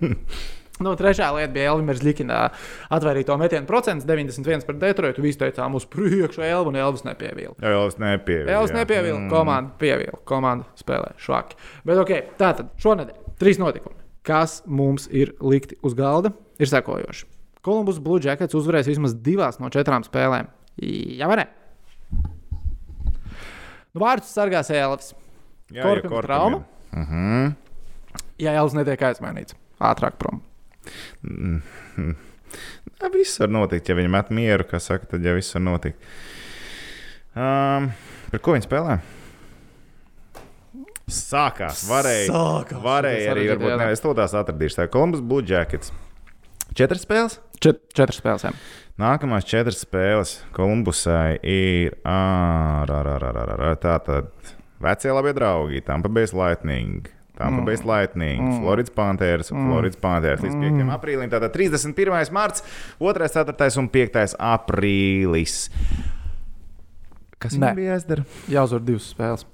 Nu, trešā lieta bija Elvis Likina atvērto metienu procents, 91 pret Detroitu. Visi teicām, uz priekšu, Elvis un Elvis nepievīla. Jā, Elvis nepievīla. Elvis nepievīla, mm. komanda pievīla, komanda spēlē švaki. Bet, ok, tātad šonadēļ trīs notikumi. Kas mums ir likti uz galda, ir sekojoši. Kolumbus Blue Jackets uzvarēs vismaz divās no četrām spēlēm. Jā, vai ne? Nu, vārdus sargās Elvis. Jā, Korpim trauma? Uh -huh. Ja Elvis netiek aizmainīts ātrāk prom. Jā, viss var notikt, ja viņi met mieru, kā saka, tad jau viss var notikt. Um, par ko viņi spēlē? Sākās, varēja. Sākās. Varēja arī, varbūt ne, es to tās atradīšu. Tā ir Columbus Blue Jackets. Četras spēles? Čet, četras spēles. jā. Nākamās četras spēles Kolumbusai ir ar, ar, ar, ar, ar, ar, tātad vecie labie draugi, Tampa Bay Lightning. Tampa Bay Lightning, mm. Floridas Panthers, mm. Floridas Panthers līdz 5. Mm. aprīlim. Tātad 31. marts, 2. 4. un 5. aprīlis. Kas Nē. bija jāizdara? Jāuzvar divas spēles.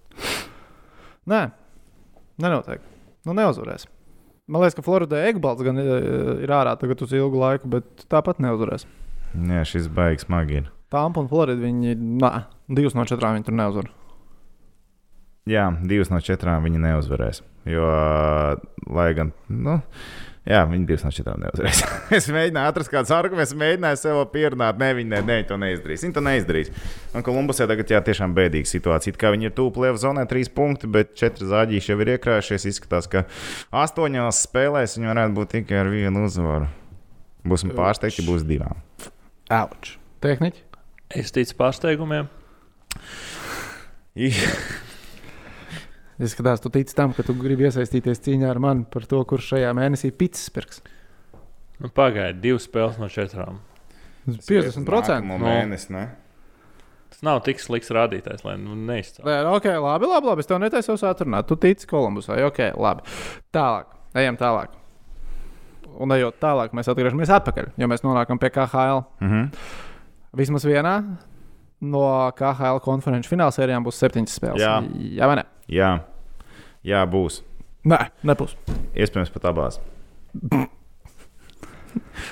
Nē, nenotiek. Nu, neuzvarēs. Man liekas, ka Floridā Egbalts gan eh, ir ārā tagad uz ilgu laiku, bet tāpat neuzvarēs. Jā, šis baigs smagi ir. Tampa un Florida viņi, nā, divas no četrām viņi tur neuzvar. Jā, divas no četrām viņi neuzvarēs. Jo, lai gan, nu, jā, viņi divas no četrām neuzvarēs. es mēģināju atrast kādus argumentus, mēģināju sev pierunāt. Nē, viņi ne, ne, to neizdarīs. Viņi to neizdarīs. Un Kolumbusē tagad jā, tiešām bēdīga situācija. It Kā viņi ir tuvu plēvu zonai, trīs punkti, bet četri zāģīši jau ir iekrājušies. Izskatās, ka astoņās spēlēs viņi varētu būt tikai ar vienu uzvaru. Būsim pārsteigti, būs divām. Auč. Tehniķi? Es ticu pārsteigumiem. Izskatās, tu tici tam, ka tu gribi iesaistīties cīņā ar mani par to, kurš šajā mēnesī pits pirks. Nu, Pagaidiet, divas spēles no četrām. 50%. No mēnesis, ne? Tas nav tik slikts rādītājs, lai nu, neizcēltu. Nē, ok, labi, labi, labi. Es tev netaisos atrunāt. Tu tici Kolumbusai. Ok, labi. Tālāk. Ejam tālāk. Un ejot tālāk, mēs atgriežamies atpakaļ, jo mēs nonākam pie KHL. Mhm. Vismaz vienā no KHL konferenču fināla sērijām būs septiņas spēles. Jā. Jā vai ne? Jā. Jā, būs. Nē, nebūs. Iespējams, pat abās.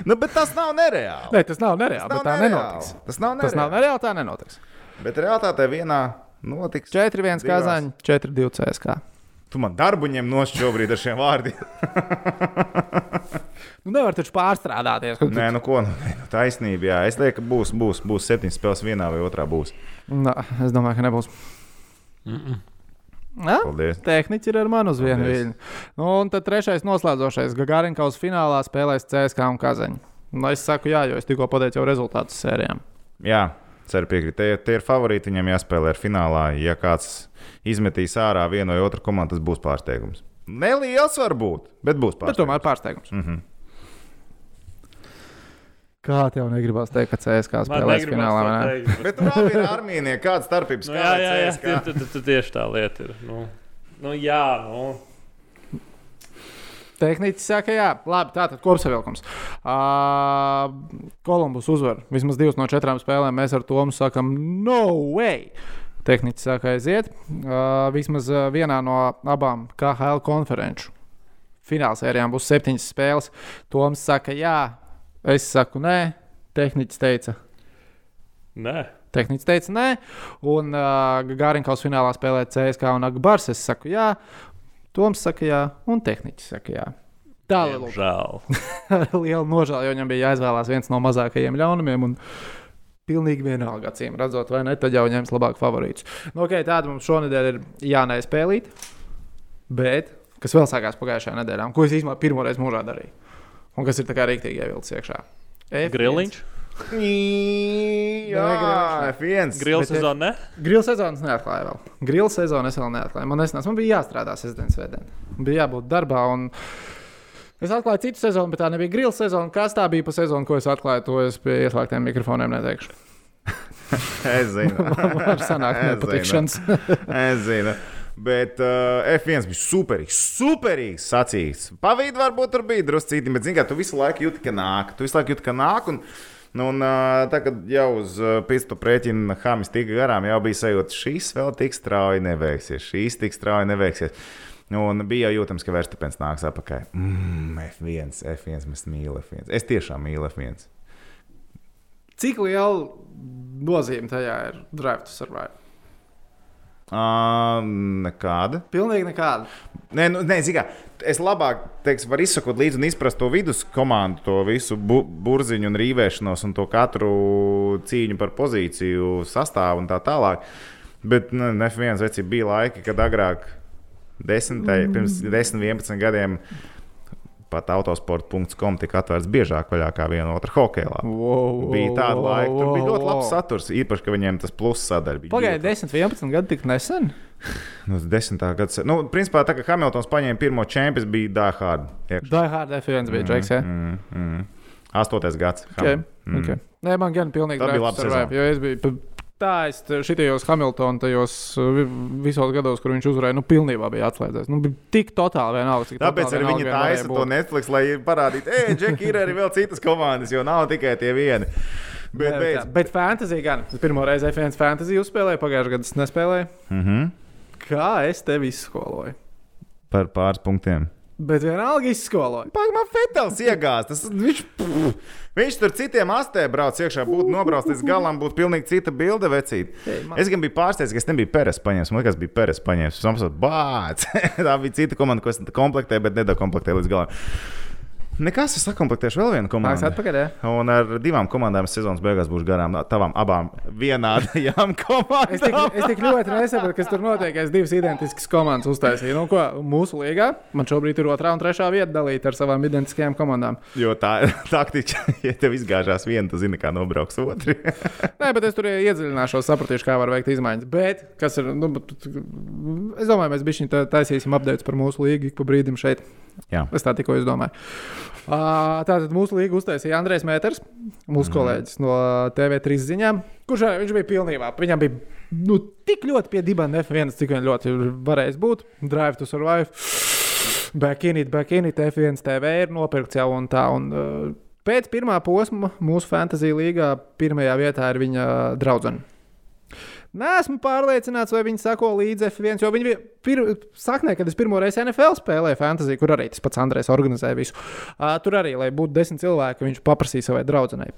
nu, bet tas nav nereāli. Nē, tas nav nereāli, Tas bet tā nereāli. nenotiks. Tas nav nereāli. Tas nav nereāli, tā nenotiks. Bet realitātē vienā notiks. 4-1 divās. Kazaņa, 4-2 CSK. Tu man darbu ņem no šobrīd ar šiem vārdiem. Nu, nevar taču pārstrādāties. Kad... Nē, nu ko, nu, nē, nu, taisnība. Jā, es lieku, ka būs, būs, būs septiņas spēles vienā vai otrā. Būs. Nā, es domāju, ka nebūs. Mm -mm. Tehniķi ir ar mani uz vienu viļņu. Nu, un tad trešais noslēdzošais Gagarinkaus finālā spēlēs CSK un Kazaņu. Nu, es saku, jā, jo es tikko pateicu jau rezultātus sērijām. Jā, ceru piekrīt. Tie, tie ir favorīti, viņam jāspēlē ar finālā. Ja kāds izmetīs ārā vienu vai otru komandu, tas būs pārsteigums. Neliels varbūt, bet būs Bet pārsteigums. tomēr pārsteigums. Mm -hmm. Kā tev negribas teikt, ka CSK spēlēs finālā? to vai ne? teikt, bet- Bet tur abi ir armīnie. Kāda starpība? Nu, jā, jā, jā. Tie- tie- tie- Tieši tā lieta ir. Nu, nu, jā, nu. Tehniķis saka, jā, labi, tātad kopsavilkums. Uh, Kolumbus uzvar vismaz divas no četrām spēlēm. Mēs ar to sakām, no way! Tehniķis saka, aiziet. Uh, vismaz vienā no abām KHL konferenču fināla sērijām būs septiņas spēles. Toms saka, jā, es saku, nē. Tehniķis teica, Nē, Tehnicis teica, nē, un uh, Gārinkaus finālā spēlē CSK un Agbars. Es saku, jā, Toms saka, jā, un tehniķis saka, jā. Tā ir žēl. liela nožēla, jo viņam bija jāizvēlās viens no mazākajiem ļaunumiem. Un... Pilnīgi vienalga, acīm redzot, vai ne? Tad jau ņems labāk favorītus. Nu, okay, tāda mums šonadēļ ir Jānai spēlīt, bet kas vēl sākās pagājušajā nedēļā, ko es īstenībā pirmo reizi mūžā darīju. Un kas ir tā kā rīktīgi ievilcis iekšā. F1. Griliņš. Jā, F1. Grila ir- sezona, ne? Grila sezonas neatklāja vēl. Grila sezonu es vēl neatklāju. Man, nesnās, man bija jāstrādā sestdienas svētdien. Man bija jābūt darbā. Un... Es atklāju citu sezonu, bet tā nebija grila sezona. Kas tā bija pa sezonu, ko es atklāju, to es pie ieslēgtiem mikrofoniem neteikšu. Es zinu. Man var sanākt nepatikšanas. Es zinu. Bet uh, F1 bija superīgs, superīgs sacīts. Pavīdi varbūt tur bija drusku citi, bet, zināmā mērā, tu visu laiku jūti, ka nāk. Tu visu laiku jūti, ka nāk. Un, nu, un uh, tagad jau uz uh, pīstu prēķina Hamis tika garām, jau bija sajūta, šīs vēl tik strauji neveiksies, šīs tik strauji neveiksies. Un bija jau jūtams, ka Verstapens nāks atpakaļ. Mm, F1, F1, mēs mīlam F1. Es tiešām mīlu F1. Cik liela nozīme tajā ir Drive to Survive? Uh, nekāda. Pilnīgi nekāda. Nē, nu, nē zikā, es labāk teiksim, varu izsakot līdzi un izprast to vidus komandu, to visu bu burziņu un rīvēšanos un to katru cīņu par pozīciju, sastāvu un tā tālāk. Bet nu, F1 veci bija laiki, kad agrāk, desmitai, pirms 10, 11 gadiem, pat autosporta.com tika atvērts biežāk vaļā kā viena otra hokeja. Wow, Bija tāda wow, laika, tur bija ļoti wow. labs saturs, īpaši, ka viņiem tas pluss sadaļa bija. Ļoti 10, 11 gadi tik nesen. Nu, desmitā gada. Nu, principā, tā kā Hamiltons paņēma pirmo čempionu, bija Dāhārda. Hard F1 bija Džeks. Ja? Mm, mm. Astotais gads. Okay. Mm. Okay. Nē, man gan pilnīgi Tā bija sezona. jo es biju. Es šitajos Hamiltona tajos vi- visos gados, kur viņš uzvarēja, nu, pilnībā bija atslēdzies. Nu, bija tik totāli vienalga, cik Tāpēc arī viņi taisa to. Netflix, lai parādītu, ej, Džeki, ir arī vēl citas komandas, jo nav tikai tie vieni. Bet, beidz. tā. bet fantasy gan. Es pirmo reizi F1 fantasy uzspēlēju, pagājušajā gadā es nespēlēju. Mm -hmm. Kā es tevi izskoloju? Par pāris punktiem. Bet vienalga izskoloja. Pagaidām, Fetels iegāzās. Tas, viņš, pff, viņš tur citiem astē brauc iekšā, būtu nobraucis līdz galam, būtu pilnīgi cita bilde vecīt. Ei, man- Es gan biju pārsteigts, ka es nebiju Peres paņēmis. Man liekas, bija Peres paņēmis. Es saprotu, bāc! Tā bija cita komanda, ko es komplektēju, bet nedokomplektēju līdz galam. Nekas, es sakomplektēšu vēl vienu Nāks komandu. atpakaļ, jā. Un ar divām komandām sezonas beigās būšu garām tavām abām vienādajām Es tik, komandām. es tik ļoti nesaprotu, kas tur notiek. Es divas identiskas komandas uztaisīju. Nu, ko, mūsu līgā man šobrīd ir otrā un trešā vieta dalīta ar savām identiskajām komandām. Jo tā ir taktika, ja tev izgāžās viena, tad zini, kā nobrauks otru. Nē, bet es tur iedziļināšos, sapratīšu, kā var veikt izmaiņas. Bet, kas ir, nu, bet, es domāju, mēs bišķiņ tā- taisīsim updates par mūsu līgu ik pa brīdim šeit. Jā. Es tā tikko izdomāju. Tātad mūsu līgu uztaisīja Andrēs Mēters, mūsu Mhm. kolēģis no TV3 ziņām, kurš viņš bija pilnībā. Viņam bija nu, tik ļoti pie dibana F1, cik vien ļoti varējis būt. Drive to survive. Back in it, back in it, F1 TV ir nopirkts jau un tā. Un, pēc pirmā posma mūsu fantasy līgā pirmajā vietā ir viņa draudzene. Nesmu pārliecināts, vai viņi sako līdzi F1, jo viņi pir... saknē, kad es pirmo reizi NFL spēlēju fantasy, kur arī tas pats Andrēs organizēja visu. Uh, tur arī, lai būtu desmit cilvēki, viņš paprasīja savai draudzenei.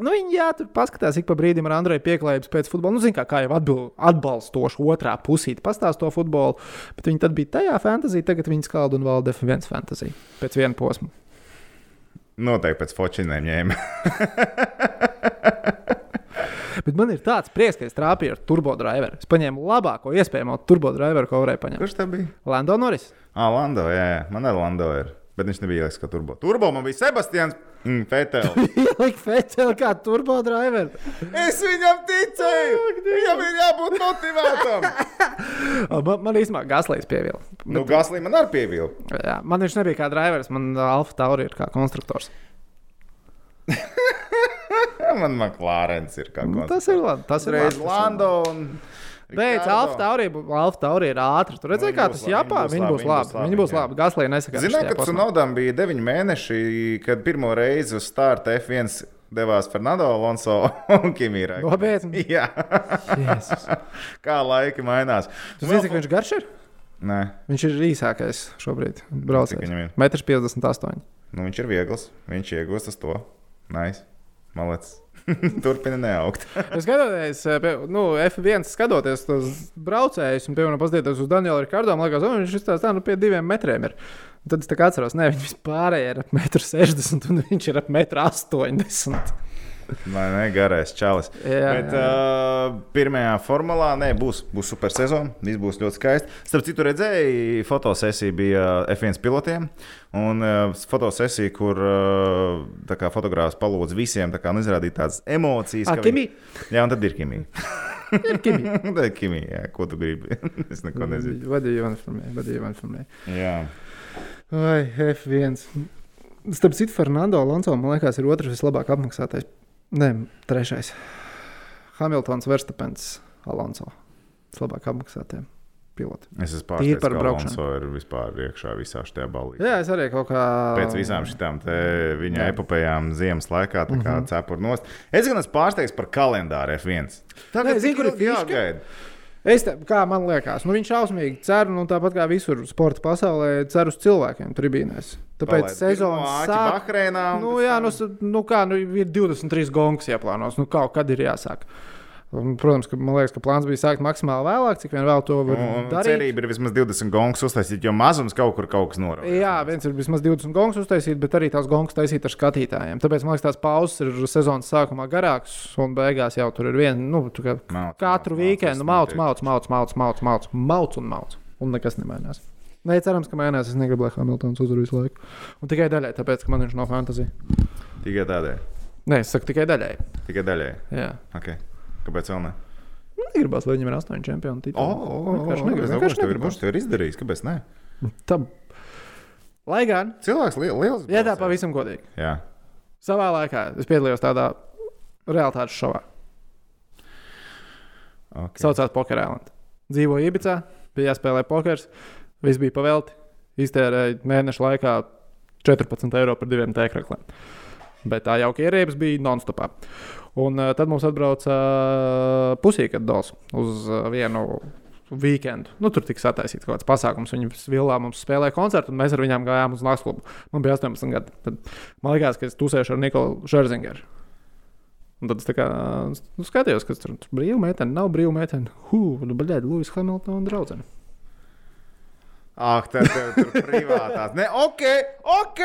Nu, viņi jā, tur paskatās, ik pa brīdim ar Andreju pieklājības pēc futbola. Nu, zin, kā, kā jau atbil, atbalstoši otrā pusīte pastāst to futbolu, bet viņi tad bija tajā fantāzijā, tagad viņi skalda un valda F1 fantāziju pēc viena posma. Noteikti pēc fočinēm ņēma. Bet man ir tāds prieks, ka es trāpīju ar turbo driveru. Es paņēmu labāko iespējamo turbo driveru, ko varēju paņemt. Kurš tā bija? Lando Norris. Ah, Lando, jā, jā. man arī Lando ir. Bet viņš nebija ieliks kā turbo. Turbo man bija Sebastians mm, Fetels. Ielikt Feteli kā turbo driveru. Es viņam ticēju! Viņam ir jābūt motivētam! Man, man īstenībā Gaslīs pievilka. nu, Gaslī man arī pievilka. Jā, man viņš nebija kā driveris, man Alfa Tauri ir kā konstruktors. Man McLārens ir kā Nu, tas ir labi. Tas ir Reiz labi, tas ir Lando un. Beidz. Alfa Tauri, Alfa Tauri ir ātri. Tur redzēja, Nu, kā tas būs labi, Japā. viņi būs labi, labi. viņi būs labi, labi. Gaslī nesaka. Ziniet, ka Tsunodam bija 9 mēneši, kad pirmo reizi uz starta F1 devās Fernando Alonso un Kimīra. Nopietni. Jā, kā laiki mainās. Tu zini, cik viņš garš ir? Nē, Viņš ir īsākais šobrīd. Braucējs. viņam ir? 1,58 m. nu, viņš ir viegls. Viņš iegūst uz to. Nice. Malec. Turpina neaugt. Es skatoties, eh, nu, F1 skatoties uz braucējus, un, piemēram, paskatieties uz Danielu Rikārdu, man liekas, "O, viņš ir tāds, tā, nu, pie diviem metriem. Ir. Un tad es tā kā atceros, ne, viņš vispār ir ap 1,60 m, un viņš ir ap 1,80 m. Vai ne? Garais čalis. Jā, Bet jā. uh, pirmajā formulā nē, būs, būs super sezona. Viss būs ļoti skaisti. Starp citu, redzēju, fotosesija bija F1 pilotiem. Un uh, fotosesija, kur uh, kā fotogrāfs palūdz visiem tā kā, nu, izrādīt tādas emocijas. Ah, ka Kimi? viņi- Jā, un tad ir ķīmija. Ir Kimi. tā ir ķīmija, jā, ko tu gribi. es neko nezinu. Vadīju informēju, vadīju informēju. Jā. Vai F1. Starp citu, Fernando Alonso, man liekas, ir otrs vislabāk apmaksātais. Nē, trešais. Hamiltons, Verstapens, Alonso. Vislabāk apmaksātie piloti. Es esmu pārsteigts, ka. Alonso ir vispār iekšā visā šajā balī. Jā, es arī kaut kā. Pēc visām šīm viņa Jā. epopējām ziemas laikā, tā kā Mhm. cepura nost. Es gan esmu pārsteigts par kalendāru F1. Nē, zini, tik kur ir jāgaida. Es te, kā man liekas, nu, viņš šausmīgi cer, un tāpat kā visur sporta pasaulē, cer uz cilvēkiem tribīnēs. Tāpēc āķi sāk. Bahreinā. Nu, jā, nu, nu, kā, nu, ir 23 gongas ieplānots. Nu, kaut kad ir jāsāk. Un, protams, ka liekas, ka plāns bija sākt maksimāli vēlāk, cik vien vēl to var Un darīt. cerība ir vismaz 20 gongas uztaisīt, jo mazums kaut kur kaut kas norādās. Jā, viens ir vismaz 20 gongas uztaisīt, bet arī tās gongas taisīt ar skatītājiem. Tāpēc man liekas, tās pauzes ir sezonas sākumā garākas, un beigās jau tur ir viena. Nu, kā, Mauc, katru mauc, weekendu mauc, mauc, mauc, mauc, mauc, mauc, mauc un mauc. Un nekas nemainās. Nē, cerams, ka mainās. Es negribu, lai Hamiltons uzvar visu laiku. Un tikai daļai, tāpēc, ka man viņš nav fantāzija. Tikai tādēļ. Nē, es saku tikai daļai. Tikai daļai. Jā. Okay. Kāpēc vēl ne? Negribas, lai viņam ir astoņi čempioni. ka tev ir izdarījis. Kāpēc ne? Tā- Lai gan, Cilvēks li liels. ja tā pavisam godīgi, Jā. savā laikā es piedalījos tādā realitātes šovā. Okay. Saucās Poker Island. Dzīvoju Ibicā, bija jāspēlē pokers, viss bija pavelti. Iztērēja mēneša laikā 14 eiro par diviem tēkrakliem. Bet tā jauka ierības bija non-stopā. Un uh, tad mums atbrauca uh, pusīka dols uz uh, vienu weekendu. Nu, tur tika sataisīts kaut kāds pasākums. Viņi vilā mums spēlēja koncertu, un mēs ar viņiem gājām uz naktas klubu. Man bija 18 gadi. Tad man liekas, ka es tusēju ar Nikolu Šerzingeru. Un tad es kā nu, skatījos, kas tur ir brīvā meitene, nav brīvā meitene. Hū, nu, baļķi, Lūsis Hamiltons draudzene. Ak, tā tev tur privātās. Nē, ok, ok,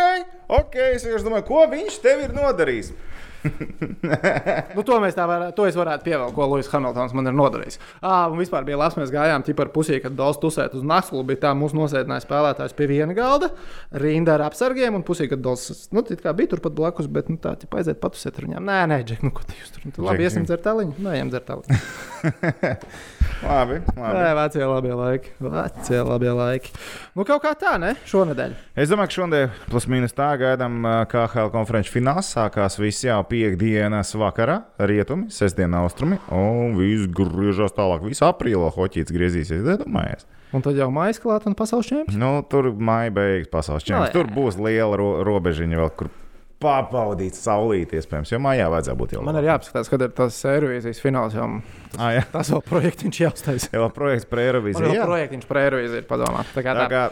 ok. Es vienkārši domāju, ko viņš tev ir nodarījis. Nu, to mēs tā varētu, to es varētu pievēlēt, ko Lūsis Hamiltons man ir nodarījis. Ah, un vispār bija labs, mēs gājām ķipar pusī, kad daudz tusēt uz naklu, bija tā mūsu nosēdināja spēlētājs pie viena galda, rinda ar apsargiem, un pusī, kad daudz, nu, tā kā bija turpat blakus, bet, nu, tā, tipā aiziet patusēt ar viņiem. Nē, nē, Džek, nu, ko tu jūs tur? Tu labi, iesim dzert taliņu? Nē, ejam dzert taliņu. labi, labi. Nē, vecie labie laiki. Vecie labie laiki. Nu, kaut kā tā, ne? Šonadēļ. Es domāju, ka šodien plus mīnus tā gaidām, kā HL konferenču fināls sākās visi jau piekdienas vakarā, rietumi, sestdiena austrumi, un viss griežas tālāk. Visu aprīlā hoķīts griezīsies, iedomājies. Un tad jau maija klāta un pasaules čempions. Nu, tur maija beigas pasaules čempions. No, tur būs liela ro robežiņa vēl, kur pārbaudīt saulīt, iespējams, jo mājā vajadzētu būt jau. Man ir jāapskatās, kad ir tas Eirovīzijas fināls. Jau... Ah, jā. Tas vēl projektiņš jāuztaisa. Jā, projekts par Eirovīziju. Jā, projektiņš par Eirovīziju ir padomā. Tā kā Tā tā. kā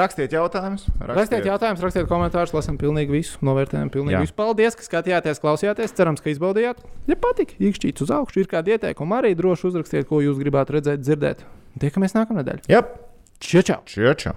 rakstiet jautājumus. Rakstiet jautājumus, rakstiet komentārus, lasām pilnīgi visu, novērtējam pilnīgi Jā. visu. Paldies, ka skatījāties, klausījāties. Cerams, ka izbaudījāt. Ja patīk, īkšķīts uz augšu, ir kādi ieteikumi, arī droši uzrakstiet, ko jūs gribētu redzēt, dzirdēt. Tiekamies nākamnedēļ. Jā, Čau! čau! čau! čau.